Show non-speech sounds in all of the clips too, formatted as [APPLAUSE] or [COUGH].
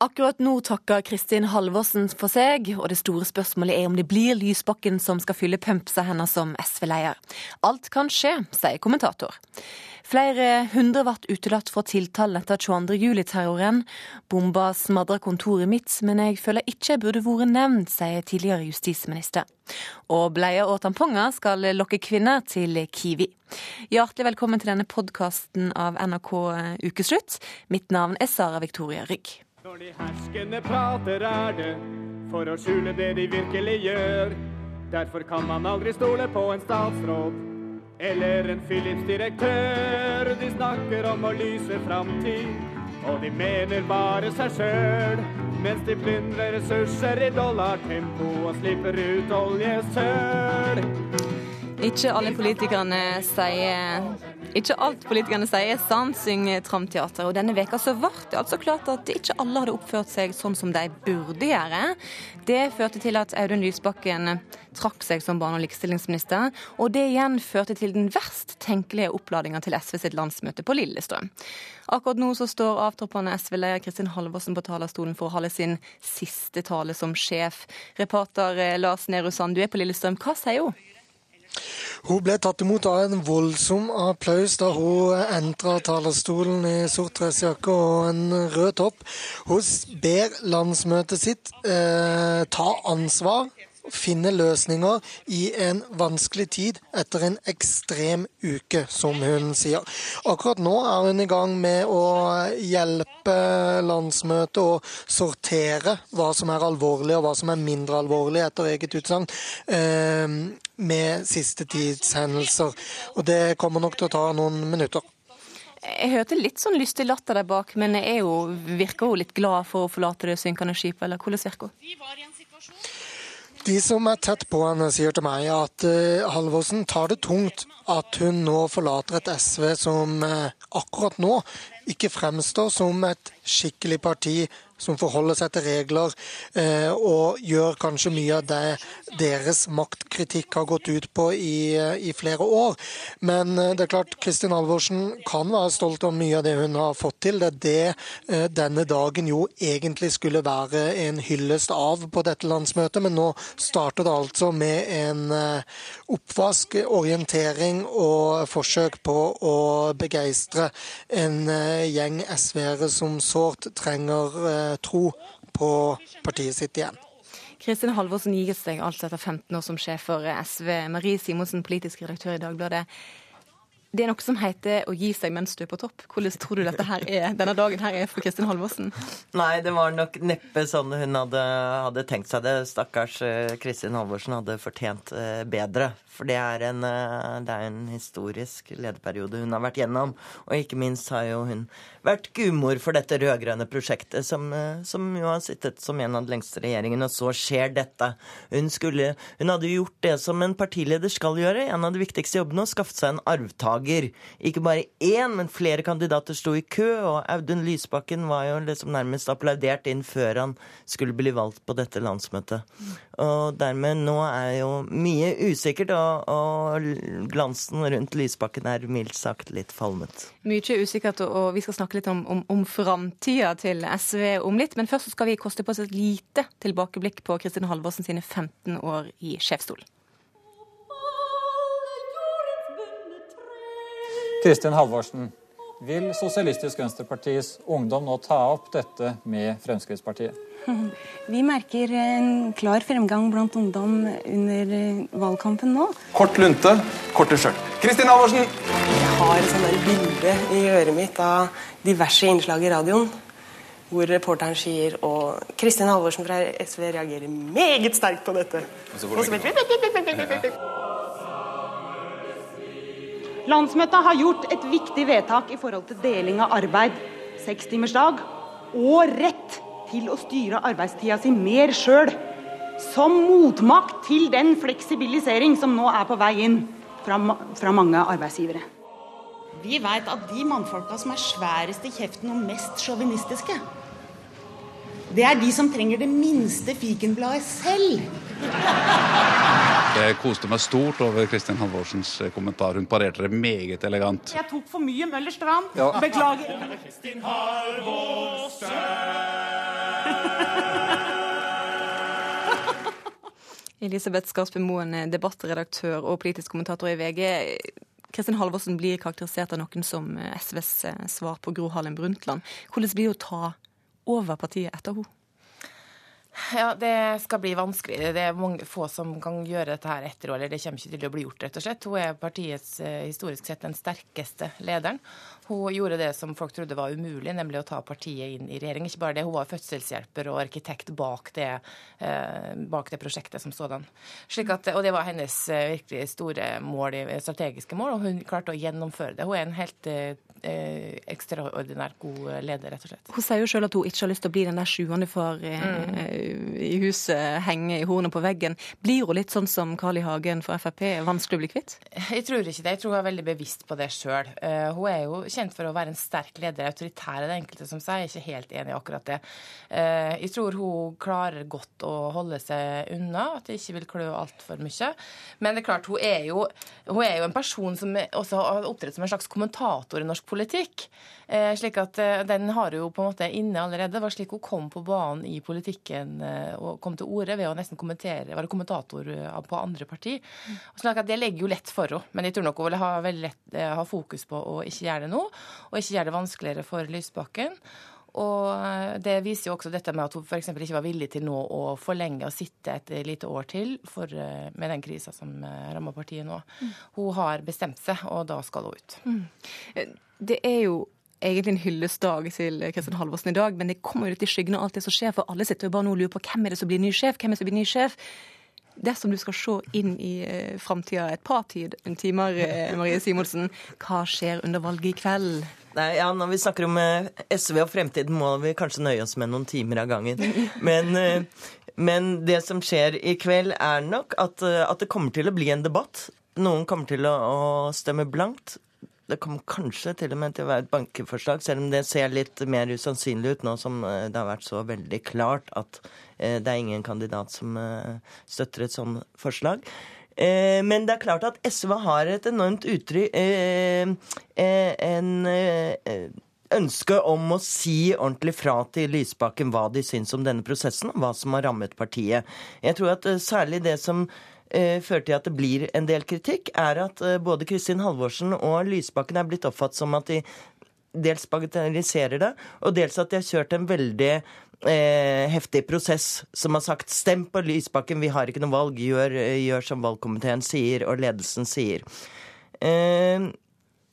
Akkurat nå takker Kristin Halvorsen for seg, og det store spørsmålet er om det blir Lysbakken som skal fylle pumpsa hennes som SV-leder. Alt kan skje, sier kommentator. Flere hundre ble utelatt fra tiltalen etter 22. juli-terroren. Bomba smadra kontoret mitt, men jeg føler ikke burde vært nevnt, sier tidligere justisminister. Og bleier og tamponger skal lokke kvinner til Kiwi. Hjertelig velkommen til denne podkasten av NRK Ukeslutt. Mitt navn er Sara Victoria Rygg. Når de herskende prater, er det for å skjule det de virkelig gjør. Derfor kan man aldri stole på en statsråd eller en Philips-direktør. De snakker om å lyse framtid, og de mener bare seg sjøl. Mens de plyndrer ressurser i dollartempo og slipper ut oljesøl. Ikke alle politikerne sier ikke alt politikerne sier er sant, synger Tramteater. Og denne veka så ble det altså klart at ikke alle hadde oppført seg sånn som de burde gjøre. Det førte til at Audun Lysbakken trakk seg som barne- og likestillingsminister. Og det igjen førte til den verst tenkelige oppladinga til SV sitt landsmøte på Lillestrøm. Akkurat nå så står avtroppende SV-leder Kristin Halvorsen på talerstolen for å holde sin siste tale som sjef. Reporter Lars Nehru Sand, du er på Lillestrøm. Hva sier hun? Hun ble tatt imot av en voldsom applaus da hun entra talerstolen i sort dressjakke og en rød topp. Hun ber landsmøtet sitt eh, ta ansvar finne løsninger i en vanskelig tid etter en ekstrem uke, som hun sier. Akkurat nå er hun i gang med å hjelpe landsmøtet å sortere hva som er alvorlig og hva som er mindre alvorlig, etter eget utsagn, eh, med siste tids hendelser. Og det kommer nok til å ta noen minutter. Jeg hørte litt sånn lystig latter der bak, men er jo, virker hun litt glad for å forlate det synkende skipet, eller hvordan virker hun? De som er tett på henne, sier til meg at uh, Halvorsen tar det tungt at hun nå forlater et SV som uh, akkurat nå ikke fremstår som et skikkelig parti som forholder seg til regler eh, og gjør kanskje mye av det deres maktkritikk har gått ut på i, i flere år. Men eh, det er klart, Kristin Halvorsen kan være stolt av mye av det hun har fått til. Det er det eh, denne dagen jo egentlig skulle være en hyllest av på dette landsmøtet, men nå starter det altså med en eh, oppvask, orientering og forsøk på å begeistre en eh, gjeng SV-ere som sårt trenger eh, tro på partiet sitt igjen. Kristin Halvorsen gir seg altså etter 15 år som sjef for SV. Marie Simonsen, politisk redaktør i Dagbladet. Det er noe som heter å gi seg mens du er på topp. Hvordan tror du dette her er, denne dagen her er for Kristin Halvorsen? Nei, det var nok neppe sånn hun hadde, hadde tenkt seg det. Stakkars eh, Kristin Halvorsen hadde fortjent eh, bedre. For det er, en, eh, det er en historisk lederperiode hun har vært gjennom. Og ikke minst har jo hun vært gudmor for dette rød-grønne prosjektet, som, som, jo har sittet som en av de lengste regjeringene. Og så skjer dette. Hun, skulle, hun hadde gjort det som en partileder skal gjøre, en av de viktigste jobbene, å skaffe seg en arvtaker dager. Ikke bare én, men flere kandidater sto i kø, og Audun Lysbakken var jo liksom nærmest applaudert inn før han skulle bli valgt på dette landsmøtet. Og dermed nå er jo mye usikkert, og, og glansen rundt Lysbakken er mildt sagt litt falmet. Mye usikkert, og vi skal snakke litt om, om, om framtida til SV om litt. Men først skal vi koste på oss et lite tilbakeblikk på Kristin Halvorsen sine 15 år i sjefsstolen. Kristin Halvorsen, vil Sosialistisk Venstrepartis ungdom nå ta opp dette med Fremskrittspartiet? [LAUGHS] Vi merker en klar fremgang blant ungdom under valgkampen nå. Kort lunte, korte skjørt. Kristin Halvorsen! Jeg har et sånt bilde i øret mitt av diverse innslag i radioen. Hvor reporteren sier og Kristin Halvorsen fra SV reagerer meget sterkt på dette. Og så vet vi Landsmøtet har gjort et viktig vedtak i forhold til deling av arbeid, sekstimersdag, og rett til å styre arbeidstida si mer sjøl. Som motmakt til den fleksibilisering som nå er på vei inn fra, fra mange arbeidsgivere. Vi veit at de mannfolka som er sværest i kjeften og mest sjåvinistiske, det er de som trenger det minste fikenbladet selv. Jeg koste meg stort over Kristin Halvorsens eh, kommentar. Hun parerte det meget elegant. Jeg tok for mye Møller Strand. Ja. Beklager. Kristin Halvorsen. [LAUGHS] Elisabeth Skarsby Moen, eh, debattredaktør og politisk kommentator i VG. Kristin Halvorsen blir karakterisert av noen som SVs svar på Gro Harlem Brundtland. Hvordan blir det å ta over partiet etter henne? Ja, Det skal bli vanskelig. Det er mange få som kan gjøre dette her etter. Eller det kommer ikke til å bli gjort, rett og slett. Hun er partiets eh, historisk sett den sterkeste lederen. Hun gjorde det som folk trodde var umulig, nemlig å ta partiet inn i regjering. Ikke bare det, hun var fødselshjelper og arkitekt bak det, eh, bak det prosjektet som sådan. At, og det var hennes eh, virkelig store mål, strategiske mål, og hun klarte å gjennomføre det. Hun er en helt eh, ekstraordinært god leder, rett og slett. Hun sier jo selv at hun ikke har lyst til å bli den der sjuende for mm. I huset, henge i hornet på veggen. Blir hun litt sånn som Carl I. Hagen for Frp, vanskelig å bli kvitt? Jeg tror ikke det. Jeg tror hun er veldig bevisst på det sjøl. Uh, hun er jo kjent for å være en sterk leder. Autoritær er det enkelte som sier. Jeg er ikke helt enig i akkurat det. Uh, jeg tror hun klarer godt å holde seg unna, at det ikke vil klø altfor mye. Men det er klart, hun er jo, hun er jo en person som også har opptrådt som en slags kommentator i norsk politikk. Eh, slik at eh, Den har hun på en måte inne allerede. Det var slik hun kom på banen i politikken eh, og kom til orde ved å nesten kommentere, være kommentator på andre parti. Sånn at Det legger jo lett for henne. Men jeg tror nok hun vil ha, lett, ha fokus på å ikke gjøre det nå, og ikke gjøre det vanskeligere for Lysbakken. Og det viser jo også dette med at hun f.eks. ikke var villig til nå å forlenge og sitte et lite år til for, med den krisa som rammer partiet nå. Mm. Hun har bestemt seg, og da skal hun ut. Mm. Det er jo egentlig en hyllestdag til Kristian Halvorsen i dag, men det kommer jo litt i skyggen av alt det som skjer, for alle sitter jo bare nå og lurer på hvem er det som blir ny sjef, hvem er det som blir ny sjef. Dersom du skal se inn i eh, framtida et par tid, en timer, eh, Marie Simonsen, hva skjer under valget i kveld? Nei, ja, Når vi snakker om eh, SV og fremtiden, må vi kanskje nøye oss med noen timer av gangen. [LAUGHS] Men, men det som skjer i kveld, er nok at, at, det kommer til å bli en debatt. Noen kommer til å, å stemme blankt. Det kommer kanskje til og med til å være et bankeforslag, selv om det ser litt mer usannsynlig ut nå som eh, det har vært så veldig klart at eh, det er ingen kandidat som eh, støtter et sånt forslag. Men det er klart at SV har et enormt uttrykk En ønske om å si ordentlig fra til Lysbakken hva de syns om denne prosessen, og hva som har rammet partiet. Jeg tror at særlig det som fører til at det blir en del kritikk, er at eh, både Kristin Halvorsen og Lysbakken er blitt oppfattet som at de dels bagatelliserer det, og dels at de har kjørt en veldig eh, heftig prosess som har sagt 'stem på Lysbakken, vi har ikke noe valg', gjør, gjør som valgkomiteen sier og ledelsen sier. Eh,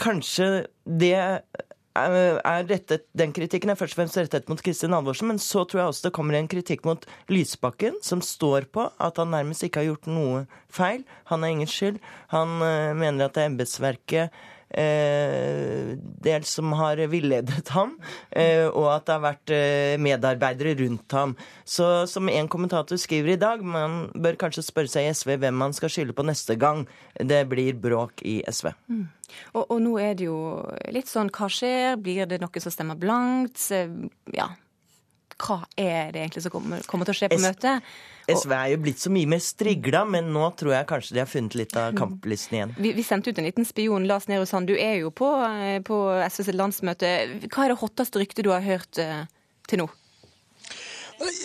kanskje det er rettet, den kritikken er først og fremst rettet mot Kristin Halvorsen, men så tror jeg også det kommer en kritikk mot Lysbakken, som står på at han nærmest ikke har gjort noe feil. Han har ingen skyld. Han uh, mener at det er embetsverket Eh, dels som har villedet ham, eh, og at det har vært eh, medarbeidere rundt ham. Så som en kommentator skriver i dag, man bør kanskje spørre seg i SV hvem man skal skylde på neste gang det blir bråk i SV. Mm. Og, og, nå er det jo litt sånn hva skjer? Blir det noe som stemmer blankt? Ja. Hva er det egentlig som kommer, kommer til å skje på møtet? SV er jo blitt så mye mer strigla, men nå tror jeg kanskje de har funnet litt av kamplisten igjen. Vi, vi sendte ut en liten spion, Lars Nehru Sand. Du er jo på, eh, på SVs landsmøte. Hva er det hotteste ryktet du har hørt uh, til nå?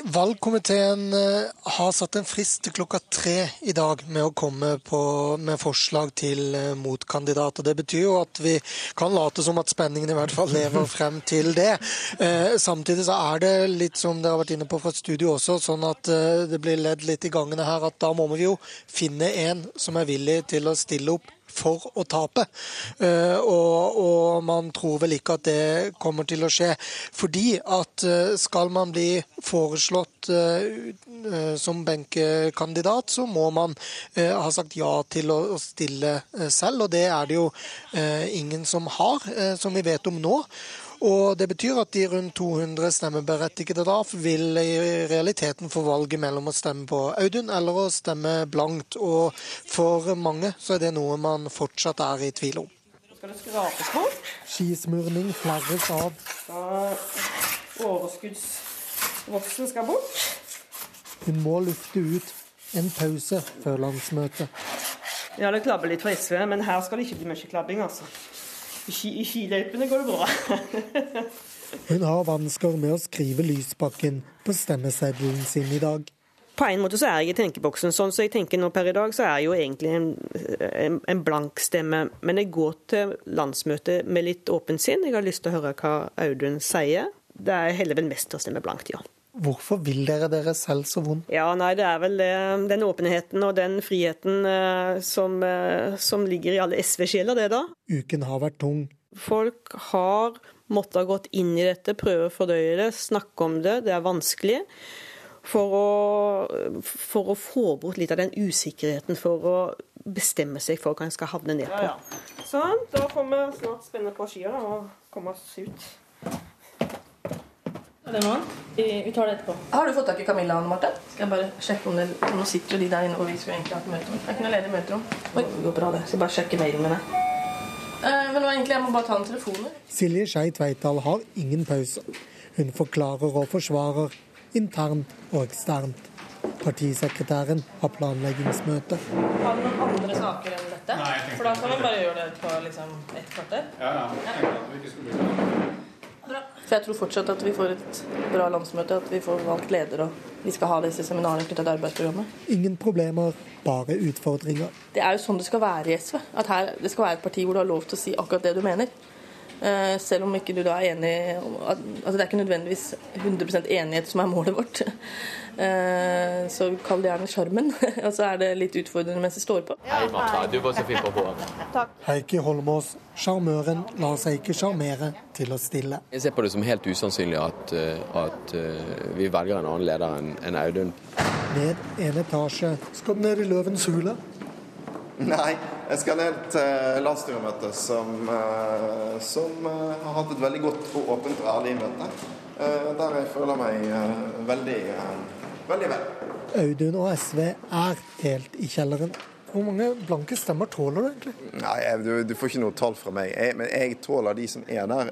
Valgkomiteen eh, har satt en frist til klokka tre i dag med å komme på, med forslag til eh, motkandidat. og Det betyr jo at vi kan late som at spenningen i hvert fall lever frem til det. Eh, samtidig så er det litt som dere har vært inne på fra studio også, sånn at eh, det blir ledd litt i gangene her at da må vi jo finne en som er villig til å stille opp for å tape. Eh, og, og, man tror vel ikke at det kommer til å skje. Fordi at eh, skal man bli foreslått eh, som benkekandidat, så må man ha sagt ja til å stille selv. Og det er det jo ingen som har, som vi vet om nå. Og Det betyr at de rundt 200 stemmeberettigede da vil i realiteten få valget mellom å stemme på Audun eller å stemme blankt. Og for mange så er det noe man fortsatt er i tvil om. Skal det skrapes på? Skismurning flerres av. Da overskuddsvoksen skal bort. Hun må lufte ut en pause før landsmøtet. Ja, det klabber litt for SV, men her skal det ikke bli mye klabbing, altså. I skiløypene går det bra. [LAUGHS] Hun har vansker med å skrive Lysbakken på stemmeseddelen sin i dag. på en måte så er jeg i tenkeboksen sånn, så jeg tenker nå per i dag så er jeg jo egentlig en, en, en blank stemme. Men jeg går til landsmøtet med litt åpent sinn. Jeg har lyst til å høre hva Audun sier. Det er heller vel mest å stemme blankt, ja. Hvorfor vil dere dere selv så vondt? Ja, nei, Det er vel den åpenheten og den friheten eh, som, eh, som ligger i alle SV-sjeler, det da. Uken har vært tung. Folk har måttet ha gått inn i dette, prøve å fordøye det, snakke om det. Det er vanskelig for å, for å, få bort litt av den usikkerheten for å bestemme seg for hva en skal havne ned på. Ja, ja. Sånn, da får vi snart spenne på skia og komme oss ut. Er det noe annet? Vi, vi, tar det etterpå. Har du fått tak i Camilla Anne Marte? Skal jeg bare sjekke om det Nå sitter jo de der inne, og vi skulle egentlig hatt møterom. Det er ikke noe ledig møterom. Oi, det går bra, det. Skal bare sjekke mailen min. Eh, men nå egentlig, jeg må bare ta en telefon. Silje Skei Tveitdal har ingen pause. Hun forklarer og forsvarer internt og eksternt. Partisekretæren har planleggingsmøte. Har du noen andre saker enn dette? Nei, For da kan vi bare gjøre det på liksom, ett kvarter? Ja, ja. Jeg tenkte at vi ikke skulle For jeg tror fortsatt at vi får et bra landsmøte, at vi får valgt leder og vi skal ha disse seminarene knyttet til arbeidsprogrammet. Ingen problemer, bare utfordringer. Det er jo sånn det skal være i SV. At her, det skal være et parti hvor du har lov til å si akkurat det du mener. Eh, selv om ikke du da er enig altså Det er ikke nødvendigvis 100% enighet som er målet vårt. Eh, så kall det gjerne sjarmen. [LAUGHS] Og så er det litt utfordrende mens det står på. Hei, Martha. Du var så fin på håret. Heikki Holmås, sjarmøren, lar seg ikke sjarmere til å stille. Jeg ser på det som helt usannsynlig at, eh, at vi velger en annen leder enn Audun. Ned en etasje. Skal du ned i Løvens hule? [LAUGHS] Nei, jeg skal ned til landsstyremøtet, som, eh, som, eh, har hatt et veldig godt og åpent og ærlig møte. Eh, der jeg føler meg veldig, veldig vel. Audun og SV er helt i kjelleren. Hvor mange blanke stemmer tåler du egentlig? Nei, du, du, får ikke noe tall fra meg. Jeg, men jeg tåler de som er der.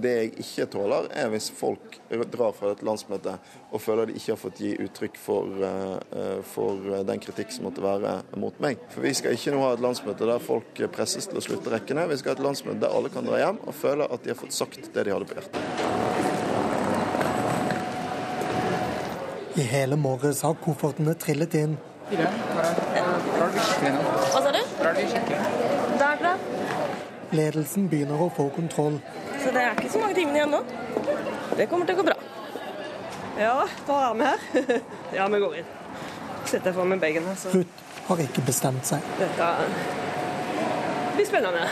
Det jeg ikke tåler, er hvis folk drar fra dette landsmøtet og føler de ikke har fått gi uttrykk for, eh, for den kritikk som måtte være mot meg. For Vi skal ikke nå ha et landsmøte der folk presses til å slutte rekkene. Vi skal ha et landsmøte der alle kan dra hjem og føle at de har fått sagt det de hadde på hjertet. I hele morges har koffertene trillet inn. Hva sa du? Da. Ledelsen begynner å få kontroll. Så det er ikke så mange timene igjen nå. Det kommer til å gå bra. Ja, da er vi her. [LAUGHS] ja, vi går inn. Setter jeg fra meg bagen. så Ruth har ikke bestemt seg. Dette blir spennende.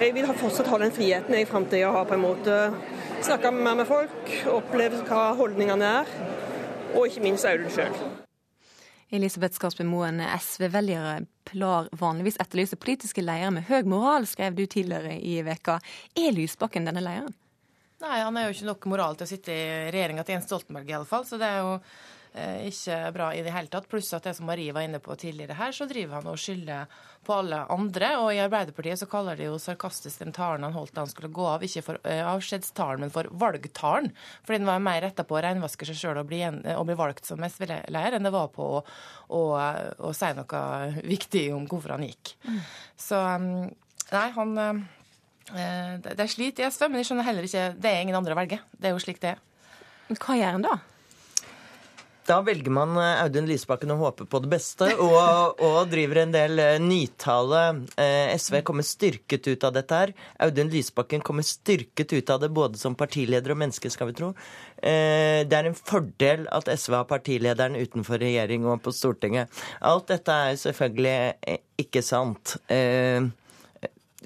Jeg vil fortsatt ha den friheten jeg fram til jeg har på en måte snakka mer med folk, oppleve hva holdningene er, og ikke minst Audun sjøl. Elisabeth Skarsby Moen, SV-velgere plar vanligvis etterlyse politiske ledere med høy moral, skrev du tidligere i veka. Er Lysbakken denne lederen? Nei, han er jo ikke nok moral til å sitte i regjeringa til Jens Stoltenberg, fall. Så det er jo ikke bra i det hele tatt. Pluss at det som Marie var inne på tidligere her, så driver han og skylder på alle andre. Og i Arbeiderpartiet så kaller de jo sarkastisk den talen han holdt da han skulle gå av, ikke for uh, avskjedstalen, men for valgtalen. Fordi den var mer retta på å renvaske seg sjøl og, og, bli valgt som SV-leder, enn det var på å, å, å, si noe viktig om hvorfor han gikk. Mm. Så um, nei, han Det er slit i SV, men jeg skjønner heller ikke Det er ingen andre å velge. Det er jo slik det er. Men Hva gjør han da? Da velger man eh, Audun Lysbakken og håper på det beste, og, og driver en del eh, nytale. Eh, SV kommer styrket ut av dette her. Audun Lysbakken kommer styrket ut av det både som partileder og menneske, skal vi tro. Det er en fordel at SV har partilederen utenfor regjering og på Stortinget. Alt dette er selvfølgelig ikke sant.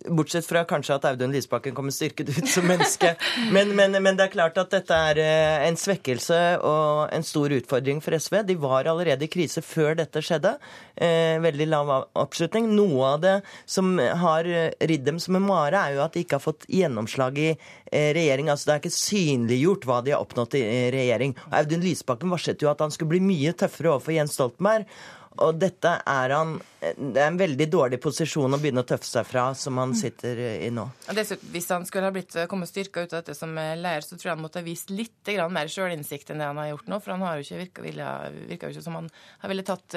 Bortsett fra kanskje at Audun Lysbakken kommer styrket ut som menneske. [LAUGHS] Men, men, men, det er klart at dette er eh, en svekkelse og en stor utfordring for SV. De var allerede i krise før dette skjedde. Eh, veldig lav oppslutning. Noe av det som har ridd dem som en mare, er jo at de ikke har fått gjennomslag i eh, regjering. Altså Det er ikke synliggjort hva de har oppnådd i regjering. Audun Lysbakken varslet jo at han skulle bli mye tøffere overfor Jens Stoltenberg. Og dette er han Det er en veldig dårlig posisjon å begynne å tøffe seg fra, som han sitter i nå. Hvis han skulle ha blitt, kommet styrka ut av dette som leder, så tror jeg han måtte ha vist litt mer sjølinnsikt enn det han har gjort nå. For han har jo ikke virka, virka, jo ikke som han har ville tatt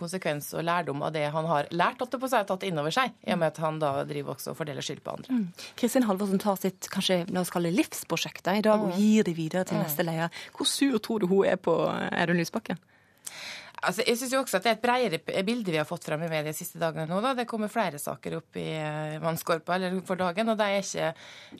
konsekvens og lærdom av det han har lært, at det på seg tatt inn over seg, i og med at han da driver også og fordeler skyld på andre. Mm. Kristin Halvorsen tar sitt kanskje la oss kalle livsprosjekt i dag og mm. gir det videre til neste leder. Hvor sur tror du hun er på Audun Lysbakken? Altså, jeg jo også at Det er et bredere bilde vi har fått frem i media de siste dagene. nå. Da. Det kommer flere saker opp i eh, vannskorpa eller for dagen, og de er ikke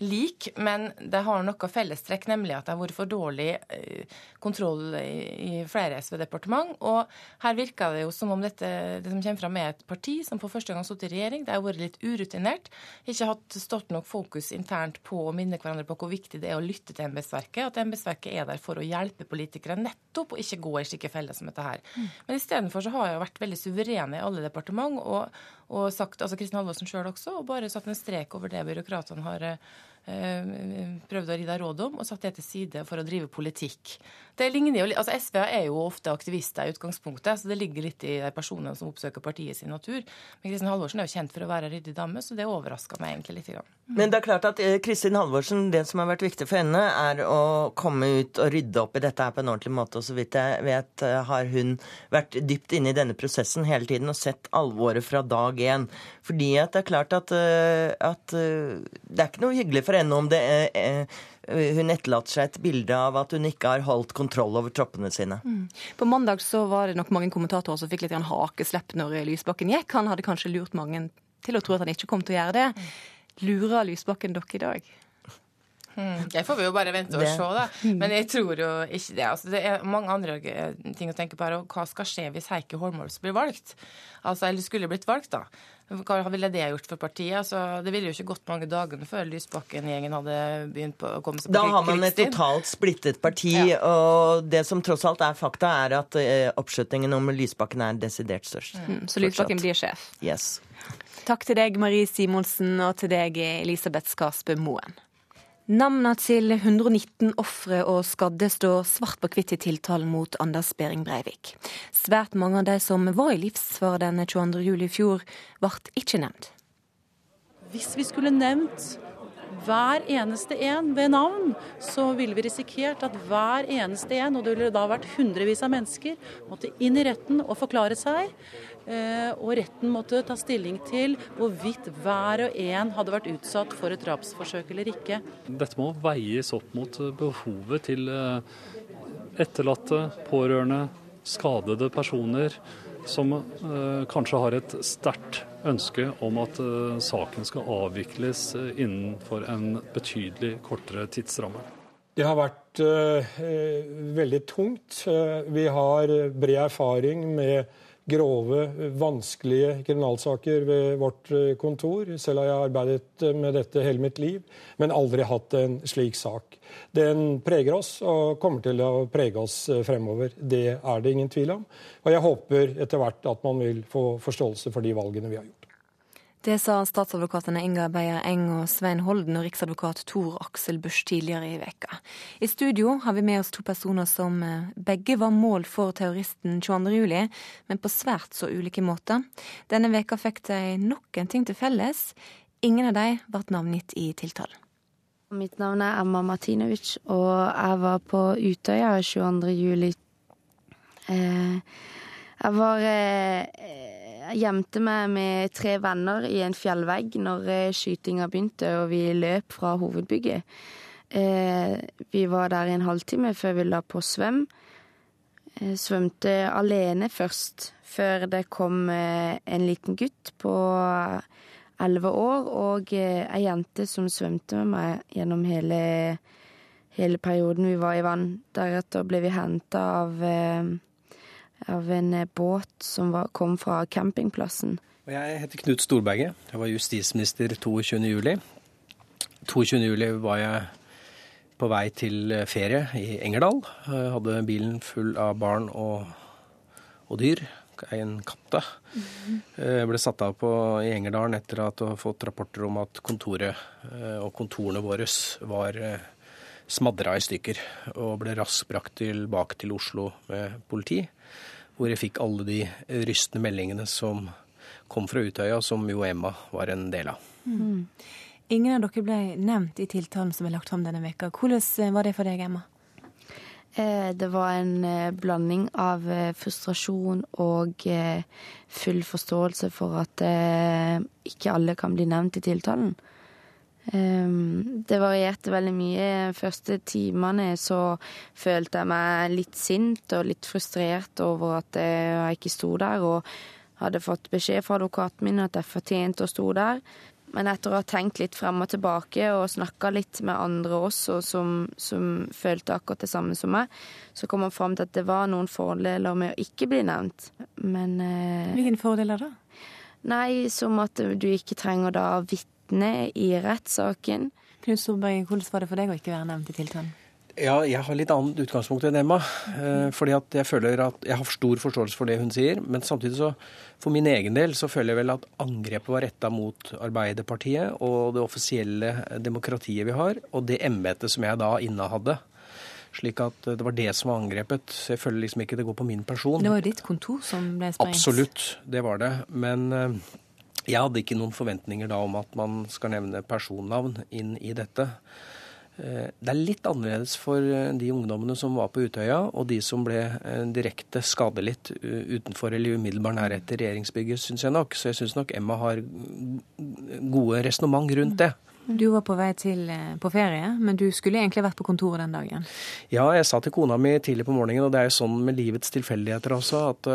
like. Men de har noe fellestrekk, nemlig at det har vært for dårlig eh, kontroll i flere SV-departement. Og her virker det jo som om dette, det som kommer fram, er et parti som for første gang har sittet i regjering. Det har vært litt urutinert. Ikke hatt stått nok fokus internt på å minne hverandre på hvor viktig det er å lytte til embetsverket. At embetsverket er der for å hjelpe politikere nettopp, og ikke gå i slike feller som dette her. Men istedenfor så har jeg jo vært veldig suverene i alle departement og, og sagt, altså Kristin Halvorsen sjøl også, og bare satt en strek over det byråkratene har prøvde prøvd å ri deg råd om, og satt det til side for å drive politikk. Det ligner jo, altså SV er jo ofte aktivister i utgangspunktet, så det ligger litt i de personene som oppsøker partiet sin natur. Men Kristin Halvorsen er jo kjent for å være ryddig dame, så det overraska meg egentlig litt. Grann. Men det er klart at eh, Kristin Halvorsen, det som har vært viktig for henne, er å komme ut og rydde opp i dette her på en ordentlig måte. Og så vidt jeg vet, eh, har hun vært dypt inne i denne prosessen hele tiden og sett alvoret fra dag én. Fordi at det er klart at, eh, at det er ikke noe hyggelig for henne om det er hun etterlater seg et bilde av at hun ikke har holdt kontroll over troppene sine. Mm. På mandag så var det nok mange kommentatorer som fikk litt hakeslepp når Lysbakken gikk. Han hadde kanskje lurt mange til å tro at han ikke kom til å gjøre det. Mm. Lurer Lysbakken dere i dag? Hmm, det får vi jo bare vente og se, da. Men jeg tror jo ikke det. Altså, det er mange andre eh, ting å tenke på her. Og hva skal skje hvis Heikki Holmås blir valgt? Altså, eller skulle blitt valgt, da. Hva ville det gjort for partiet? Altså, det ville jo ikke gått mange dagene før Lysbakken-gjengen hadde begynt på å komme seg på krigsstien. Da har man et totalt splittet parti, ja. og det som tross alt er fakta, er at uh, oppslutningen om Lysbakken er desidert størst. Mm, så Lysbakken blir sjef? Yes. Takk til deg, Marie Simonsen, og til deg, Elisabeth Skarsbø Moen. Navnene til 119 ofre og skadde står svart på hvitt i tiltalen mot Anders Behring Breivik. Svært mange av de som var i livsfare den 22. juli i fjor, ble ikke nevnt. Hvis vi skulle nevnt hver eneste en ved navn, så ville vi risikert at hver eneste en, og det ville da vært hundrevis av mennesker, måtte inn i retten og forklare seg. Eh, og retten måtte ta stilling til hvorvidt hver og en hadde vært utsatt for et drapsforsøk eller ikke. Dette må veies opp mot behovet til eh, etterlatte, pårørende, skadede personer som eh, kanskje har et sterkt ønske om at saken skal avvikles innenfor en betydelig kortere tidsramme. Det har vært veldig tungt. vi har bred erfaring med grove, vanskelige kriminalsaker ved vårt kontor. Selv har jeg arbeidet med dette hele mitt liv, men aldri hatt en slik sak. Den preger oss og kommer til å prege oss fremover. Det er det ingen tvil om. Og jeg håper etter hvert at man vil få forståelse for de valgene vi har gjort. Det sa statsadvokatene Inga Beyer Eng og Svein Holden og riksadvokat Tor Aksel Busch tidligere i veka. I studio har vi med oss to personer som eh, begge var mål for terroristen 22.07, men på svært så ulike måter. Denne veka fikk de nok en ting til felles. Ingen av de ble navngitt i tiltalen. Mitt navn er Emma Martinovic, og jeg var på Utøya 22.07. Eh, jeg var eh, jeg gjemte meg med tre venner i en fjellvegg når eh, skytinga begynte, og vi løp fra hovedbygget. Eh, vi var der i en halvtime før vi la på svøm. Jeg eh, svømte alene først, før det kom en liten gutt på elleve år og ei jente som svømte med meg gjennom hele, hele perioden vi var i vann. Deretter ble vi henta av av en eh, båt som var, kom fra campingplassen. Jeg heter Knut Storberget. Jeg var justisminister 22.07. 22.07 var jeg på vei til eh, ferie i Engerdal. Jeg hadde bilen full av barn og, og dyr. En katte. Mm. Jeg ble satt av på, i Engerdalen etter at jeg hadde fått rapporter om at kontoret og kontorene våre var smadra i stykker. Og ble raskt brakt tilbake til Oslo med politi hvor jeg fikk alle de rystende meldingene som kom fra Utøya, som jo Emma var en del av. Mm. Ingen av dere ble nevnt i tiltalen som er lagt fram denne veka. Hvordan eh, var det for deg, Emma? Eh, det var en eh, blanding av frustrasjon og full forståelse for at ikke alle kan bli nevnt i tiltalen. Um, det varierte veldig mye. Første timene så følte jeg meg litt sint og litt frustrert over at jeg ikke sto der, og hadde fått beskjed fra advokaten min at jeg fortjente å stå der. Men etter å ha tenkt litt frem og tilbake og snakka litt med andre også som, som, følte akkurat det samme som meg, så kom man fram til at det var noen fordeler med å ikke bli nevnt. Men eh, Hvilke fordeler da? Nei, som at du ikke trenger da vitne i rettssaken. Knut Storberg, hvordan var det for deg å ikke være nevnt i tiltalen? Ja, jeg har litt annet utgangspunkt enn Emma. Eh, fordi at jeg føler at jeg har stor forståelse for det hun sier. Men samtidig så, for min egen del, så føler jeg vel at angrepet var retta mot Arbeiderpartiet og det offisielle demokratiet vi har, og det embetet som jeg da innehadde. Slik at det var det som var angrepet. Så jeg føler liksom ikke det går på min person. Det var ditt kontor som ble sprengt? Absolutt, det var det. Men eh, jeg hadde ikke noen forventninger da om at man skal nevne personnavn inn i dette. Eh, det er litt annerledes for eh, de ungdommene som var på Utøya, og de som ble eh, direkte skadelidt utenfor eller umiddelbar nærhet til regjeringsbygget, syns jeg nok. Så jeg syns nok Emma har gode resonnement rundt det. Du var på vei til, på ferie, men du skulle egentlig vært på kontoret den dagen? Ja, jeg sa til kona mi tidlig på morgenen, og det er jo sånn med livets tilfeldigheter også, at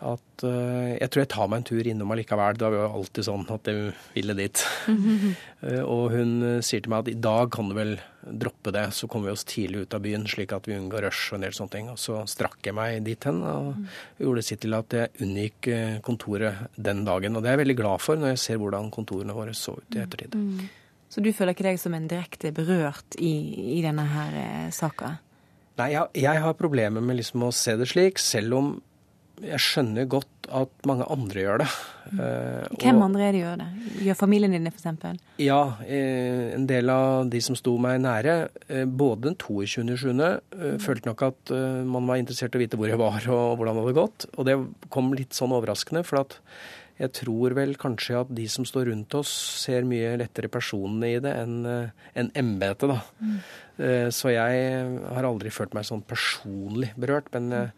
at uh, jeg tror jeg tar meg en tur innom allikevel. Det var jo alltid sånn at jeg ville dit. uh, [LAUGHS] og hun uh, sier til meg at i dag kan du vel droppe det, så kommer vi oss tidlig ut av byen, slik at vi unngår rush og en del sånne ting. Og så strakk jeg meg dit hen og mm. gjorde sitt til at jeg unngikk kontoret den dagen. Og det er jeg veldig glad for når jeg ser hvordan kontorene våre så ut i ettertid. Mm. Så du føler ikke deg som en direkte berørt i, i denne her saka? Nei, jeg, jeg har problemer med liksom å se det slik, selv om jeg skjønner godt at mange andre gjør det. Mm. Hvem og, andre gjør det? Gjør familien din det, f.eks.? Ja, eh, en del av de som sto meg nære, eh, både den 22.7., mm. følte nok at man var interessert i å vite hvor jeg var og hvordan det hadde gått. Og det kom litt sånn overraskende, for at jeg tror vel kanskje at de som står rundt oss, ser mye lettere personene i det enn en embetet, da. Mm. Så jeg har aldri følt meg sånn personlig berørt. men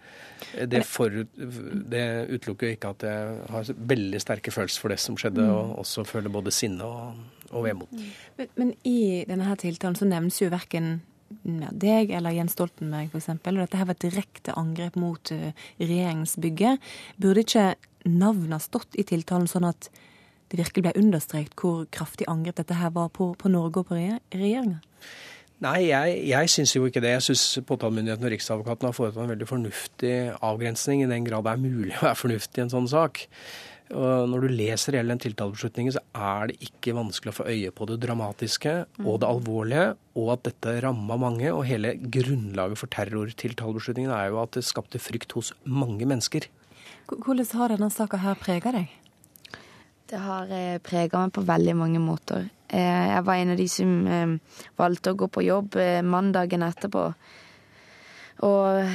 det, forut, det, utelukker jo ikke at jeg har veldig sterke følelser for det som skjedde, mm. og også føler både sinne og, og vemod. Men, men, i denne her tiltalen så nevnes jo verken deg eller Jens Stoltenberg f.eks. Og dette her var et direkte angrep mot regjeringsbygget. Burde ikke navnet stått i tiltalen sånn at det virkelig ble understreket hvor kraftig angrep dette her var på, på Norge og på regjeringa? Nei, jeg, jeg syns jo ikke det. Jeg syns påtalemyndigheten og Riksadvokaten har foretatt en veldig fornuftig avgrensning, i den grad det er mulig å være fornuftig i en sånn sak. Og når du leser hele den tiltalebeslutningen, så er det ikke vanskelig å få øye på det dramatiske og det alvorlige, og at dette ramma mange. Og hele grunnlaget for terrortiltalebeslutningen er jo at det skapte frykt hos mange mennesker. Hvordan har denne saka her prega deg? Det har eh, prega meg på veldig mange måter. Eh, jeg var en av de som eh, valgte å gå på jobb mandagen etterpå. Og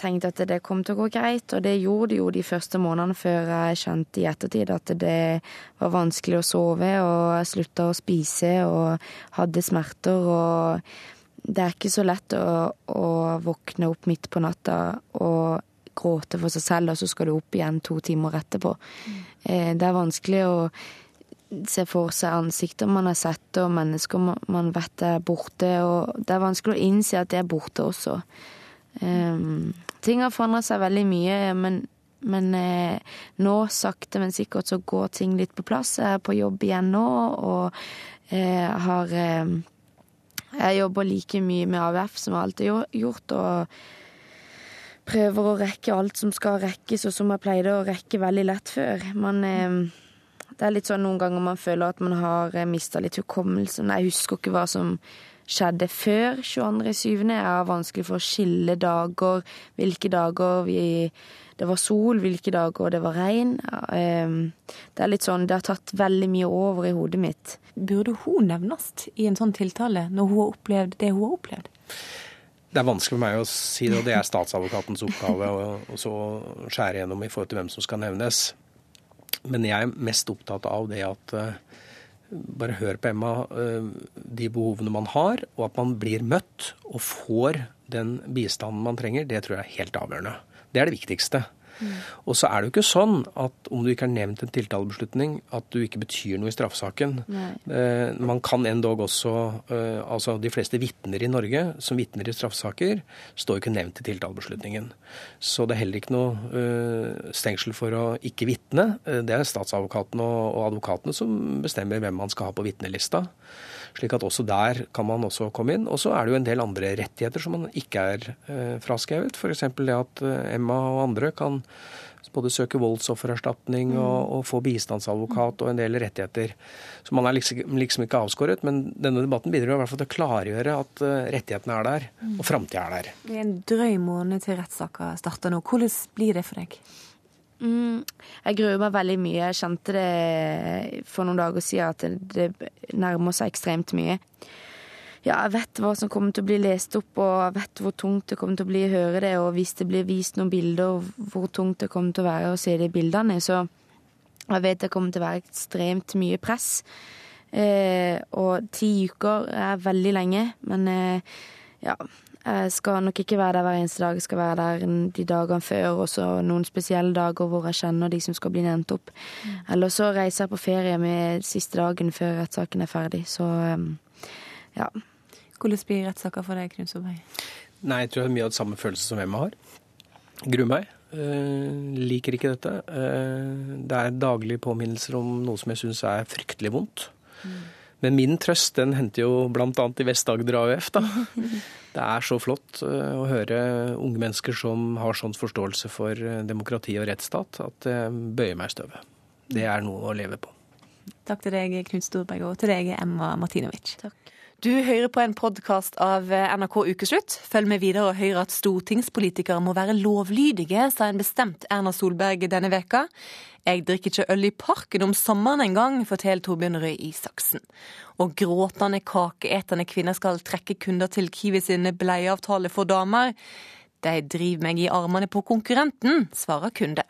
tenkte at det kom til å gå greit, og det gjorde det jo de første månedene før jeg skjønte i ettertid at det var vanskelig å sove, og jeg slutta å spise og hadde smerter. og det er ikke så lett å, å våkne opp midt på natta og gråte for seg selv, og så skal du opp igjen to timer etterpå. Mm. Det er vanskelig å se for seg ansikter man har sett, og mennesker man vet er borte. Og det er vanskelig å innse at de er borte også. Um, ting har forandret seg veldig mye, men, men eh, nå, sakte, men sikkert, så går ting litt på plass. Jeg er på jobb igjen nå, og eh, har eh, Jeg jobber like mye med AUF som jeg alltid har gjort. og prøver å rekke alt som skal rekkes, og som jeg pleide å rekke veldig lett før. Man, eh, det er litt sånn noen ganger man føler at man har eh, mista litt hukommelsen. Jeg husker ikke hva som skjedde før 22.7. Jeg har vanskelig for å skille dager, hvilke dager vi, det var sol, hvilke dager det var regn. Eh, det er litt sånn, det har tatt veldig mye over i hodet mitt. Burde hun nevnes i en sånn tiltale, når hun har opplevd det hun har opplevd? Det er vanskelig for meg å si det, og det er statsadvokatens oppgave å skjære gjennom i forhold til hvem som skal nevnes. Men jeg er mest opptatt av det at uh, bare hør på Emma, uh, de behovene man har, og at man blir møtt og får den bistanden man trenger, det tror jeg er helt avgjørende. Det er det viktigste. Mm. Og så er det jo ikke sånn at om du ikke har nevnt en tiltalebeslutning, at du ikke betyr noe i straffesaken. Eh, man kan endog også eh, Altså de fleste vitner i Norge som vitner i straffesaker, står jo ikke nevnt i tiltalebeslutningen. Så det er heller ikke noe eh, stengsel for å ikke vitne. Eh, det er statsadvokaten og, og advokatene som bestemmer hvem man skal ha på vitnelista. Slik at også der kan man også komme inn. Og så er det jo en del andre rettigheter som man ikke er eh, fraskrevet. F.eks. det at eh, Emma og andre kan både søke voldsoffererstatning mm. og, og, få bistandsadvokat og en del rettigheter. Så man er liksom, liksom ikke avskåret, men denne debatten bidrar i hvert fall til å klargjøre at uh, rettighetene er der, mm. og framtida er der. Det er en drøy måned til rettssaka starter nå. Hvordan blir det for deg? Mm, jeg gruer meg veldig mye. Jeg kjente det for noen dager siden at det, det nærmer seg ekstremt mye. Ja, jeg vet hva som kommer til å bli lest opp, og jeg vet hvor tungt det kommer til å bli å høre det. Og hvis det blir vist noen bilder, hvor tungt det kommer til å være å se de bildene. Så jeg vet det kommer til å være ekstremt mye press. Eh, og ti uker er veldig lenge, men eh, ja, jeg skal nok ikke være der hver eneste dag. Jeg skal være der de dagene før, og så noen spesielle dager hvor jeg kjenner de som skal bli nevnt opp. Mm. Eller så reiser jeg på ferie med siste dagen før rettssaken er ferdig. Så um, ja. Hvordan blir rettssaker for deg, Knut Nei, jeg tror jeg har mye av det samme følelse som Emma har. Gruer meg. Uh, liker ikke dette. Uh, det er daglige påminnelser om noe som jeg syns er fryktelig vondt. Mm. Men min trøst den henter jo bl.a. i Vest-Agder AUF. da. [LAUGHS] Det er så flott eh, å høre unge mennesker som har sånn forståelse for eh, demokrati og rettsstat, at det bøyer meg i støvet. Det er noe å leve på. Takk til deg, Knut Storberg, og til deg, Emma Martinovic. Takk. Du hører på en podkast av NRK Ukeslutt. Følg med videre og hør at stortingspolitikere må være lovlydige, sa en bestemt Erna Solberg denne veka. Jeg drikker ikke øl i parken om sommeren engang, forteller Torbjørn Røe Isaksen. Og gråtende, kakeetende kvinner skal trekke kunder til Kiwi sin bleieavtale for damer. De driver meg i armene på konkurrenten, svarer kunde.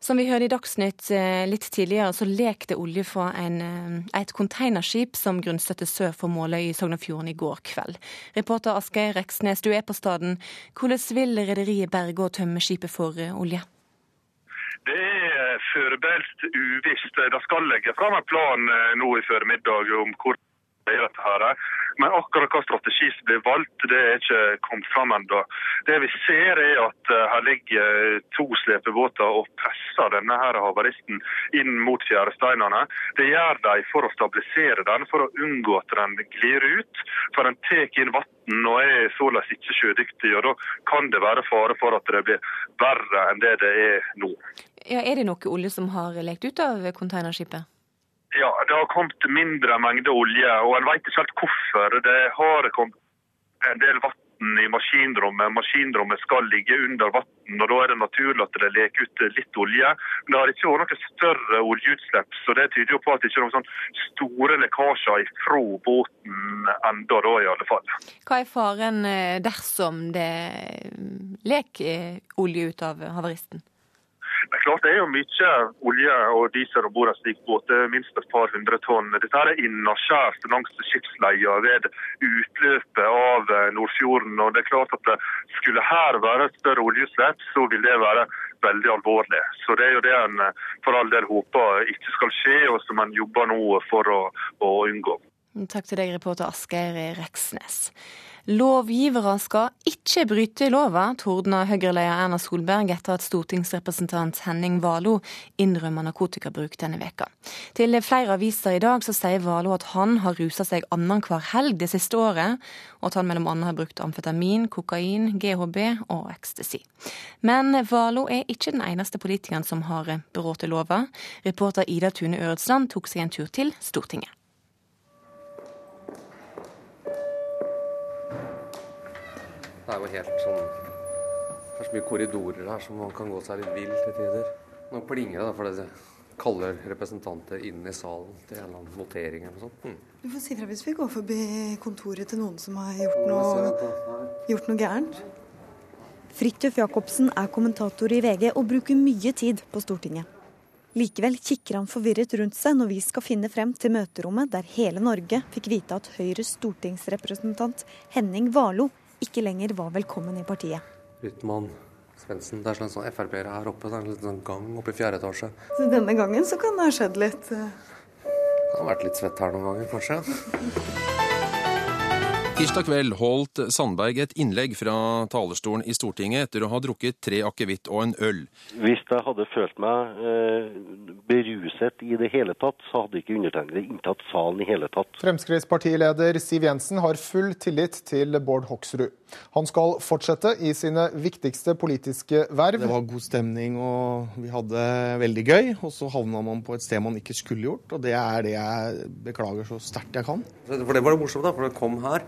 Som vi hørte i Dagsnytt eh, litt tidligere, så lekte olje fra en, eh, et containerskip som grunnstøtte sør for Måløy i Sogn og Fjordane i går kveld. Reporter Asgeir Reksnes, du er på staden. Hvordan vil rederiet berge og tømme skipet for eh, olje? Det er foreløpig uvisst. De skal legge fram en plan nå i formiddag om hvor dette her. Men akkurat hva strategi som blir valgt, det er ikke kommet fram ennå. Det vi ser er at eh, her ligger to slepebåter og presser denne her havaristen inn mot fjæresteinene. Det gjør de for å stabilisere den, for å unngå at den glir ut. For den tar inn vann og er således ikke sjødyktig. og Da kan det være fare for at det blir verre enn det det er nå. Ja, er det noe olje som har lekt ut av containerskipet? Ja, det har kommet mindre mengde olje, og en vet ikke helt hvorfor. Det har kommet en del vann i maskinrommet. Maskinrommet skal ligge under vann, og da er det naturlig at det leker ut litt olje. Men det har ikke vært noe større oljeutslipp, så det tyder jo på at det ikke er noen sånn store lekkasjer fra båten enda da, i alle fall. Hva er faren eh, dersom det leker olje ut av havaristen? Det er klart det er jo mye olje og diesel om bord i slik båter, er minst et par hundre tonn. Dette er innaskjærs langs skipsleia ved utløpet av eh, Nordfjorden. og det er klart at Skulle her være et større oljeutslipp, så vil det være veldig alvorlig. Så Det er jo det en eh, for all del håper ikke skal skje, og som en jobber nå for å, å unngå. Takk til deg, reporter Asgeir Reksnes. Lovgivere skal ikke bryte lova, tordna Høyre-leder Erna Solberg etter at stortingsrepresentant Henning Valo innrømmer narkotikabruk denne veka. Til flere aviser i dag så sier Valo at han har rusa seg annenhver helg det siste året, og at han mellom annet har brukt amfetamin, kokain, GHB og ecstasy. Men Valo er ikke den eneste politikeren som har brutt lova. Reporter Ida Tune Øretsland tok seg en tur til Stortinget. Det er jo helt sånn Det er så mye korridorer her som man kan gå seg litt vill til tider. Nå plinger det, da, for det kaller representanter inn i salen til en eller annen votering eller noe sånt. Mm. Du får si fra hvis vi går forbi kontoret til noen som har gjort noe, gjort noe gærent. Fridtjof Jacobsen er kommentator i VG og bruker mye tid på Stortinget. Likevel kikker han forvirret rundt seg når vi skal finne frem til møterommet der hele Norge fikk vite at Høyres stortingsrepresentant Henning Warlo ikke lenger var velkommen i partiet. Rytman Svendsen. Det er sånn, sånn Frp-ere her oppe. Det er en liten sånn gang oppe i fjerde etasje. Så denne gangen så kan det ha skjedd litt. eh. Det har vært litt svett her noen ganger, kanskje. Tirsdag kveld holdt Sandberg et innlegg fra talerstolen i Stortinget etter å ha drukket tre akevitt og en øl. Hvis jeg hadde følt meg eh, beruset i det hele tatt, så hadde ikke undertegnede inntatt salen i hele tatt. Fremskrittspartileder Siv Jensen har full tillit til Bård Hoksrud. Han skal fortsette i sine viktigste politiske verv. Det var god stemning og vi hadde veldig gøy. Og så havna man på et sted man ikke skulle gjort, og det er det jeg beklager så sterkt jeg kan. For det var det morsomt, da, for det kom her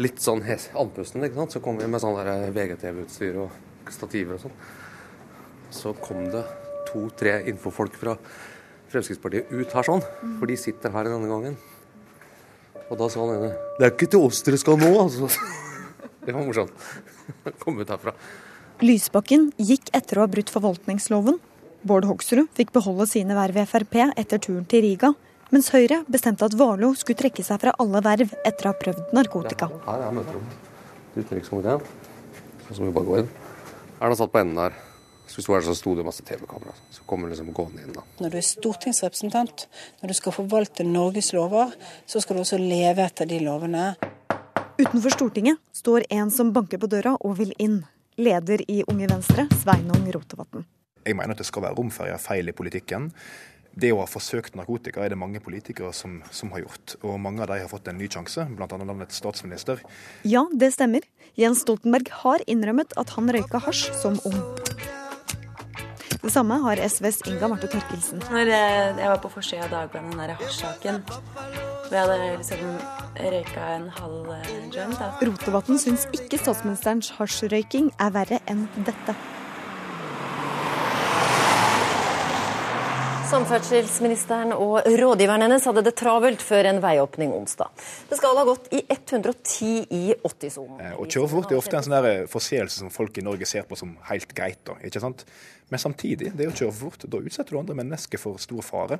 litt sånn andpusten, ikke sant. Så kom vi med sånn VGTV-utstyr og stativer og sånn. Så kom det to-tre infofolk fra Fremskrittspartiet ut her sånn, for de sitter her denne gangen. Og da sa han ene Det er ikke til oss dere skal nå, altså. [LAUGHS] Det var morsomt. [LAUGHS] Kom ut herfra. Lysbakken gikk etter å ha brutt forvaltningsloven. Bård Hoksrud fikk beholde sine verv i Frp etter turen til Riga, mens Høyre bestemte at Warloe skulle trekke seg fra alle verv etter å ha prøvd narkotika. Her er møterommet utenrikskomiteen. Så må vi bare gå inn. Erna satt på enden der. Så sto her, så sto det masse TV-kamera. Så kommer vi liksom gående inn, da. Når du er stortingsrepresentant, når du skal forvalte Norges lover, så skal du også leve etter de lovene. Utenfor Stortinget står en som banker på døra og vil inn. Leder i Unge Venstre, Sveinung Rotevatn. Jeg mener at det skal være rom for å gjøre feil i politikken. Det å ha forsøkt narkotika er det mange politikere som, som har gjort. Og mange av de har fått en ny sjanse, bl.a. landets statsminister. Ja, det stemmer. Jens Stoltenberg har innrømmet at han røyka hasj som ung. Det samme har SVs Inga Marte Torkelsen. Når jeg, jeg var på forsida av Dagbladet, den der hasjsaken, hvor jeg hadde liksom røyka en halv eh, joint. Rotevatn syns ikke statsministerens hasjrøyking er verre enn dette. Samferdselsministeren og rådgiveren hennes hadde det travelt før en veiåpning onsdag. Det skal ha gått i 110 i 80-sonen. Eh, Å kjøre fort er ofte en sånn forseelse som folk i Norge ser på som helt greit. Da, ikke sant? Men samtidig, det å kjøre fort, da utsetter du andre mennesker for stor fare.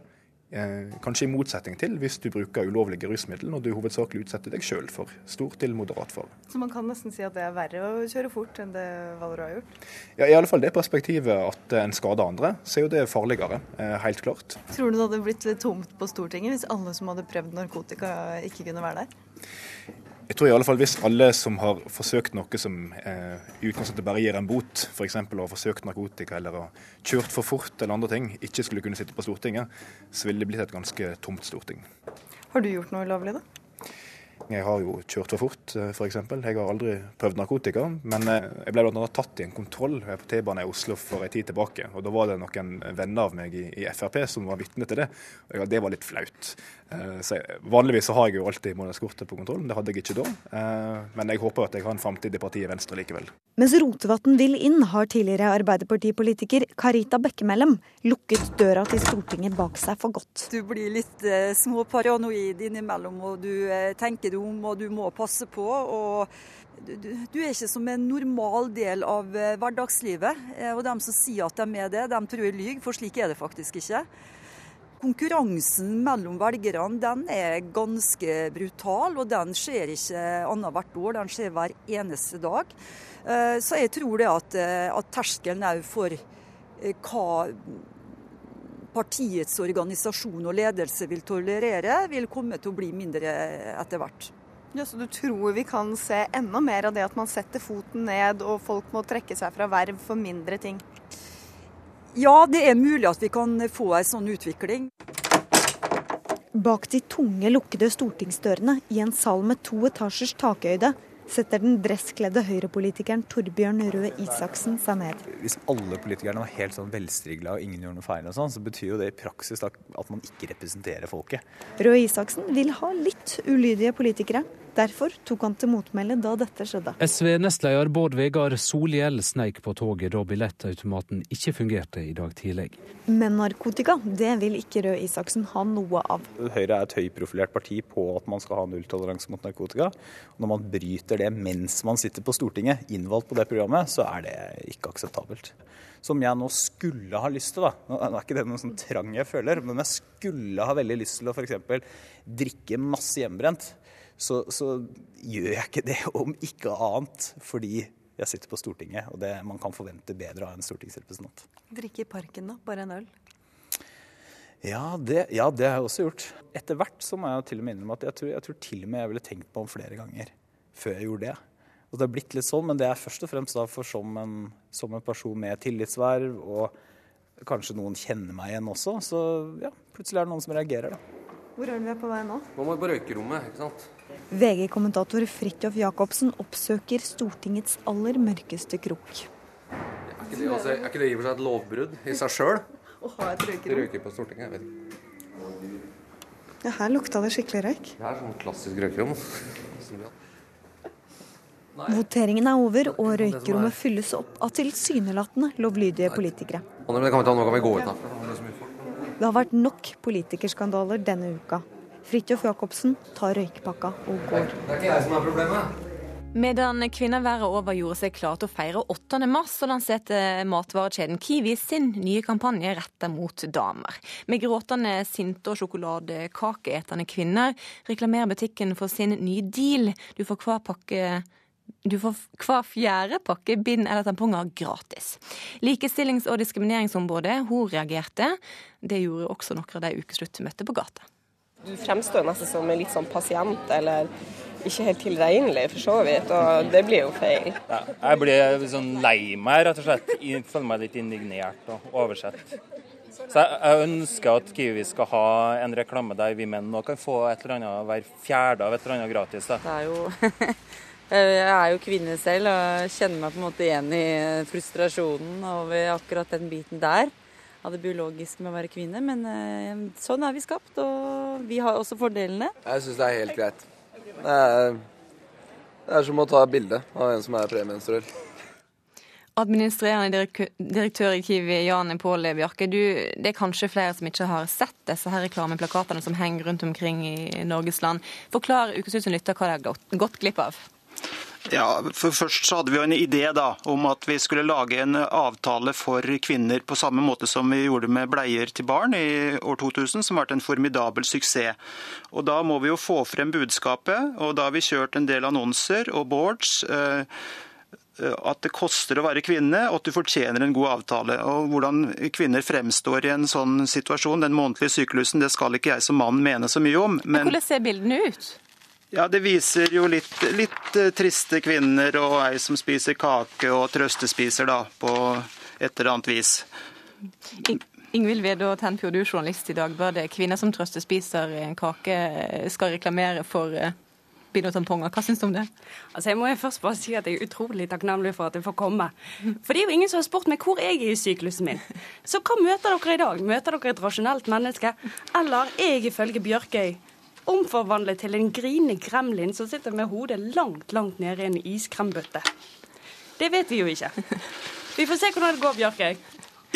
Eh, kanskje i motsetning til hvis du bruker ulovlige rusmidler når du hovedsakelig utsetter deg sjøl for stor til moderat fare. Så man kan nesten si at det er verre å kjøre fort enn det Valerud har gjort? Ja, I alle fall det perspektivet at en skader andre, så er jo det farligere. Eh, helt klart. Tror du det hadde blitt tomt på Stortinget hvis alle som hadde prøvd narkotika, ikke kunne være der? Jeg tror i alle fall hvis alle som har forsøkt noe som eh, i utgangspunktet bare gir en bot, f.eks. å ha forsøkt narkotika eller å kjørt for fort eller andre ting, ikke skulle kunne sitte på Stortinget, så ville det blitt et ganske tomt storting. Har du gjort noe ulovlig, da? Jeg har jo kjørt for fort, f.eks. Jeg har aldri prøvd narkotika. Men eh, jeg ble bl.a. tatt i en kontroll på T-banen i Oslo for en tid tilbake. og Da var det noen venner av meg i, i Frp som var vitne til det. og Det var litt flaut. Eh, Så jeg, vanligvis så har jeg jo alltid månedskortet på kontroll, det hadde jeg ikke da. Eh, Men jeg håper at jeg har en framtid i partiet Venstre likevel. Mens Rotevatn vil inn, har tidligere Arbeiderpartipolitiker Karita Bekkemellem lukket døra til Stortinget bak seg for godt. Du blir litt eh, småparanoid innimellom, og du eh, tenker deg om, og du må passe på. og du, er ikke som en normal del av eh, hverdagslivet. Og de som sier at de er det, de tror jeg lyver, for slik er det faktisk ikke. Konkurransen mellom velgerne den er ganske brutal, og den skjer ikke annethvert år, den skjer hver eneste dag. Eh, Så jeg tror det at, eh, at terskelen òg for eh, hva partiets organisasjon og ledelse vil tolerere, vil komme til å bli mindre etter hvert. Ja, Så du tror vi kan se enda mer av det at man setter foten ned og folk må trekke seg fra verv for mindre ting? Ja, det er mulig at vi kan få en sånn utvikling. Bak de tunge, lukkede stortingsdørene i en sal med to etasjers takhøyde setter den dresskledde høyrepolitikeren Torbjørn Røe Isaksen seg ned. Hvis alle politikerne var helt sånn velstrigla og ingen gjorde noe feil, og sånn, så betyr jo det i praksis at man ikke representerer folket. Røe Isaksen vil ha litt ulydige politikere. Derfor tok han til motmæle da dette skjedde. SV-nestleder Bård Vegar Solhjell sneik på toget da billettautomaten ikke fungerte i dag tidlig. Men narkotika, det vil ikke Røe Isaksen ha noe av. Høyre er et høyprofilert parti på at man skal ha nulltoleranse mot narkotika. Når man bryter det mens man sitter på Stortinget, innvalgt på det programmet, så er det ikke akseptabelt. Som jeg nå skulle ha lyst til, da. Nå er ikke det noen sånn trang jeg føler, men jeg skulle ha veldig lyst til å f.eks. drikke masse hjemmebrent. Så, så, gjør jeg ikke det, om ikke annet fordi jeg sitter på Stortinget, og det man kan forvente bedre av en stortingsrepresentant. Drikke i parken, da? Bare en øl? Ja det, ja, det, har jeg også gjort. Etter hvert så må jeg til og med innrømme at jeg tror, jeg tror til og med jeg ville tenkt på om flere ganger før jeg gjorde det. Og det har blitt litt sånn, men det er først og fremst da for som en, som en person med tillitsverv, og kanskje noen kjenner meg igjen også. Så ja, plutselig er det noen som reagerer, da. Hvor er vi på vei nå? Nå må vi på røykerommet, ikke sant. VG-kommentator Fridtjof Jacobsen oppsøker Stortingets aller mørkeste krok. Er ikke det, altså, er ikke det i og for seg et lovbrudd i seg sjøl? Å ha et røykerom? Røyker på Stortinget, jeg vet ikke. Ja, her lukta det skikkelig røyk. Det er sånn klassisk røykerom. Voteringen er over, og røykerommet fylles opp av tilsynelatende lovlydige politikere. Nå kan vi gå ut herfra. Er. Det har vært nok politikerskandaler denne uka. Fridtjof Jacobsen tar røykpakka og går. Det er ikke jeg som er problemet. Medan kvinner verden over gjorde seg klar til å feire 8. mars, så lanserte matvarekjeden Kiwi sin nye kampanje retta mot damer. Med gråtende, sinte og sjokoladekakeetende kvinner reklamerer butikken for sin nye deal. Du får hver pakke du får hver fjerde pakke bind eller tamponger gratis. Likestillings- og diskrimineringsombudet hun reagerte. Det gjorde også noen av de ukesluttmøtte på gata. Du fremstår nesten som en litt sånn pasient, eller ikke helt tilregnelig for så vidt, og det blir jo feil. Ja, jeg blir sånn lei meg, rett og slett. Jeg føler meg litt indignert og oversett. Så jeg, jeg ønsker at Kiwi skal ha en reklame der vi menn nå kan få et eller annet hver fjerde av et eller annet gratis. Da. Det er jo [LAUGHS] Jeg er jo kvinne selv og kjenner meg på en måte igjen i frustrasjonen over akkurat den biten der. Av det biologiske med å være kvinne. Men eh, sånn er vi skapt, og vi har også fordelene. Jeg syns det er helt greit. Det er, det er som å ta bilde av en som er premenstruell. Administrerende direktør i Kiwi, Jane Påle Bjarke. Du, det er kanskje flere som ikke har sett disse her reklameplakatene som henger rundt omkring i Norges land. Forklar Ukeslutt som lytter hva de har gått, gått glipp av. Ja, for Først så hadde vi jo en idé da, om at vi skulle lage en avtale for kvinner på samme måte som vi gjorde med bleier til barn i år 2000, som ble en formidabel suksess. Og Da må vi jo få frem budskapet, og da har vi kjørt en del annonser og boards. Eh, at det koster å være kvinne, og at du fortjener en god avtale. Og Hvordan kvinner fremstår i en sånn situasjon, den månedlige syklusen, det skal ikke jeg som mann mene så mye om. Men, men hvordan ser bildene ut? Ja, Det viser jo litt, litt triste kvinner og ei som spiser kake og trøstespiser da, på et eller annet vis. Ingvild Vedå Tenfjord, du er journalist i Dagbladet. Kvinner som trøstespiser en kake, skal reklamere for bind og tamponger. Hva syns du om det? Altså, jeg må først bare si at jeg er utrolig takknemlig for at jeg får komme. For det er jo ingen som har spurt meg hvor jeg er i syklusen min. Så hva møter dere i dag? Møter dere et rasjonelt menneske? Eller er jeg ifølge Bjørkøy omforvandlet til en grinende gremlin som sitter med hodet langt, langt nede i en iskrembøtte. Det vet vi jo ikke. Vi får se hvordan det går, Bjørkøy.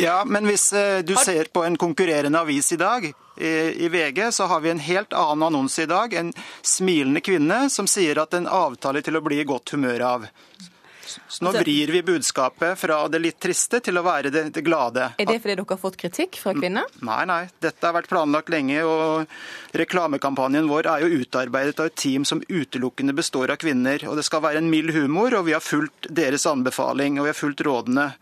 Ja, men hvis du ser på en konkurrerende avis i dag, i VG, så har vi en helt annen annonse i dag. En smilende kvinne som sier at en avtale til å bli i godt humør av. Så nå vrir vi budskapet fra det litt triste til å være det, det, glade. Er det fordi dere har fått kritikk fra kvinner? Nei, nei. Dette har vært planlagt lenge. og Reklamekampanjen vår er jo utarbeidet av et team som utelukkende består av kvinner. og Det skal være en mild humor, og vi har fulgt deres anbefaling og vi har fulgt rådene.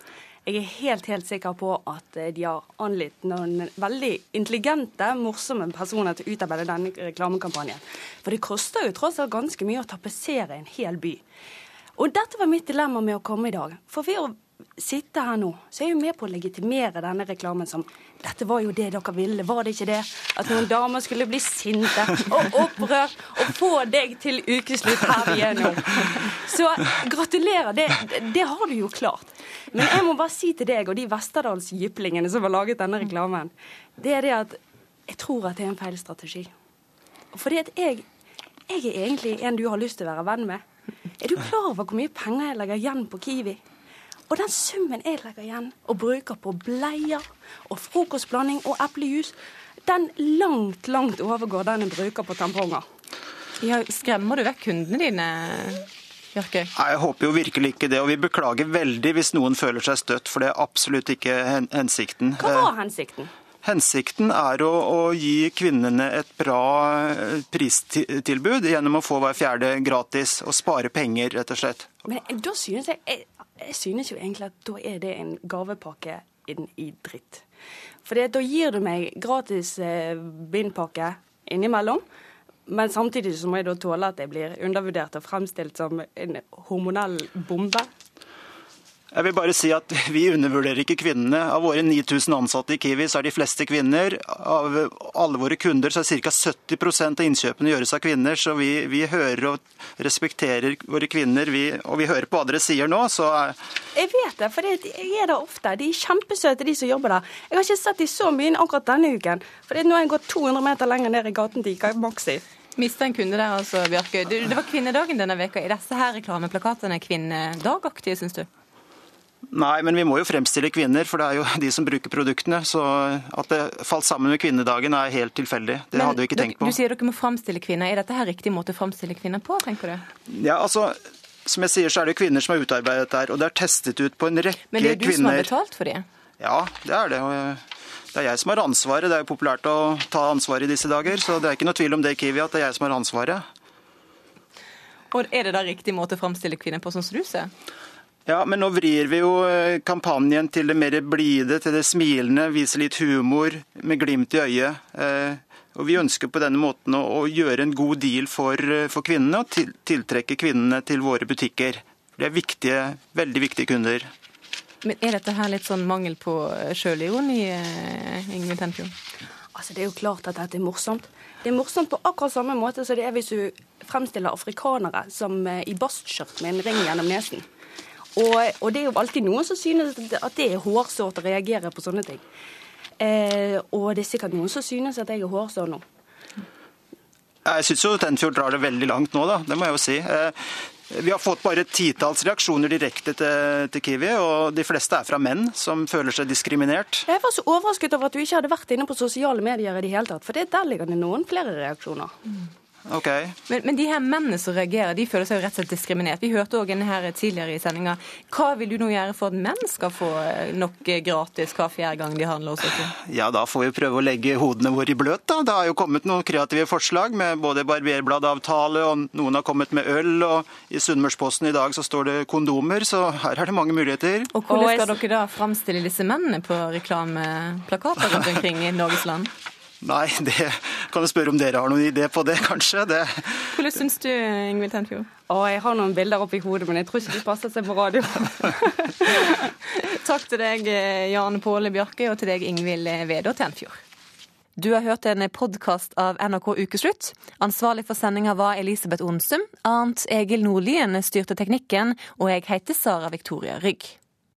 Jeg er helt helt sikker på at de har anlitt noen veldig intelligente, morsomme personer til å utarbeide denne reklamekampanjen. For det koster jo tross alt ganske mye å tapetsere en hel by. Og dette var mitt dilemma med å komme i dag. For ved å sitte her nå, så er jeg jo med på å legitimere denne reklamen som dette var jo det dere ville, var det ikke det? At noen damer skulle bli sinte og opprørt og få deg til ukeslutt her er nå. Så gratulerer, det, det har du jo klart. Men jeg må bare si til deg og de Westerdalsjyplingene som har laget denne reklamen, det er det at jeg tror at det er en feil strategi. Fordi at jeg, jeg er egentlig en du har lyst til å være venn med. Er du klar over hvor mye penger jeg legger igjen på Kiwi? Og den summen jeg legger igjen og bruker på bleier og frokostblanding og eplejus, den langt, langt overgår den jeg bruker på tamponger. Ja, skremmer du vekk kundene dine? Jørke? Nei, Jeg håper jo virkelig ikke det, og vi beklager veldig hvis noen føler seg støtt, for det er absolutt ikke hensikten. Hva var hensikten? Hensikten er å, å, gi kvinnene et bra eh, pristilbud gjennom å få hver fjerde gratis, og spare penger, rett og slett. Men da synes jeg, jeg, jeg synes jo egentlig at da er det en gavepakke inn i dritt. For da gir du meg gratis eh, bindpakke innimellom. Men samtidig så må jeg da tåle at jeg blir undervurdert og fremstilt som en hormonell bombe. Jeg vil bare si at Vi undervurderer ikke kvinnene. Av våre 9000 ansatte i Kiwi så er de fleste kvinner. Av alle våre kunder så er ca. 70% av innkjøpene gjøres av kvinner. Så vi, vi, hører og respekterer våre kvinner. Vi, og vi hører på hva dere sier nå, så Jeg vet det, for jeg er der ofte. De er kjempesøte, de som jobber der. Jeg har ikke sett de så mye akkurat denne uken. For nå har jeg gått 200 meter lenger ned i gaten til Ica Maxi. Mista en kunde der, altså, Bjørke. Det var kvinnedagen denne veka. Er disse her reklameplakatene kvinnedagaktige, syns du? Nei, men vi må jo fremstille kvinner, for det er jo de som bruker produktene. Så at det falt sammen med kvinnedagen er helt tilfeldig. Det men, hadde vi ikke tenkt på. Du sier dere må fremstille kvinner. Er dette her riktig måte å fremstille kvinner på, tenker du? Ja, altså, som jeg sier, så er det kvinner som har utarbeidet dette, og det er testet ut på en rekke kvinner. Men det er du kvinner. som har betalt for det? Ja, det er det. Det er jeg som har ansvaret. Det er jo populært å ta ansvar i disse dager, så det er ikke noe tvil om det, Kiwi, at det er jeg som har ansvaret. Og Er det da riktig måte å fremstille kvinner på, sånn som du ser? Ja, men nå vrir vi jo eh, kampanjen til det mer blide, til det smilende, viser litt humor med glimt i øyet. Eh, og Vi ønsker på denne måten å, gjøre en god deal for, eh, for kvinnene og tiltrekke kvinnene til våre butikker. Det er viktige, veldig viktige kunder. Men Er dette her litt sånn mangel på sjølironi, Ingvild Tenfjord? Altså, Det er jo klart at dette er morsomt. Det er morsomt på akkurat samme måte som det er hvis du fremstiller afrikanere som i bastskjørt med en ring gjennom nesen. Og, og, det er jo alltid noen som synes at det er hårsårt å reagere på sånne ting. Eh, og det er sikkert noen som synes at jeg er hårsår nå. Jeg syns jo Tenfjord drar det veldig langt nå, da. Det må jeg jo si. Eh, vi har fått bare et titalls reaksjoner direkte til, til, Kiwi, og de fleste er fra menn som føler seg diskriminert. Jeg var så overrasket over at du ikke hadde vært inne på sosiale medier i det hele tatt, for det, der ligger det noen flere reaksjoner. Mm. Okay. Men, men, de her mennene som reagerer, de føler seg jo rett og slett diskriminert. Vi hørte òg her tidligere i sendinga. Hva vil du nå gjøre for at menn skal få eh, nok eh, gratis hver fjerde gang de handler hos dere? Ja, da får vi prøve å legge hodene våre i bløt, da. Det har jo kommet noen kreative forslag med både barberbladavtale, og noen har kommet med øl, og i Sunnmørsposten i dag så står det kondomer, så her er det mange muligheter. Og hvordan skal dere da framstille disse mennene på reklameplakater rundt omkring i Norges land? Nei, det kan du spørre om dere har noen idé på det, kanskje. Det... Hvordan syns du, Ingvild Tenfjord? Å, jeg har noen bilder oppi hodet, men jeg tror ikke de passer seg på radio. [LAUGHS] Takk til deg, Jan Påle Bjarke, og til deg, Ingvild Vedå Tenfjord. Du har hørt en podkast av NRK Ukeslutt. Ansvarlig for sendinga var Elisabeth Onsum. Arnt Egil Nordlien styrte teknikken, og jeg heter Sara Victoria Rygg.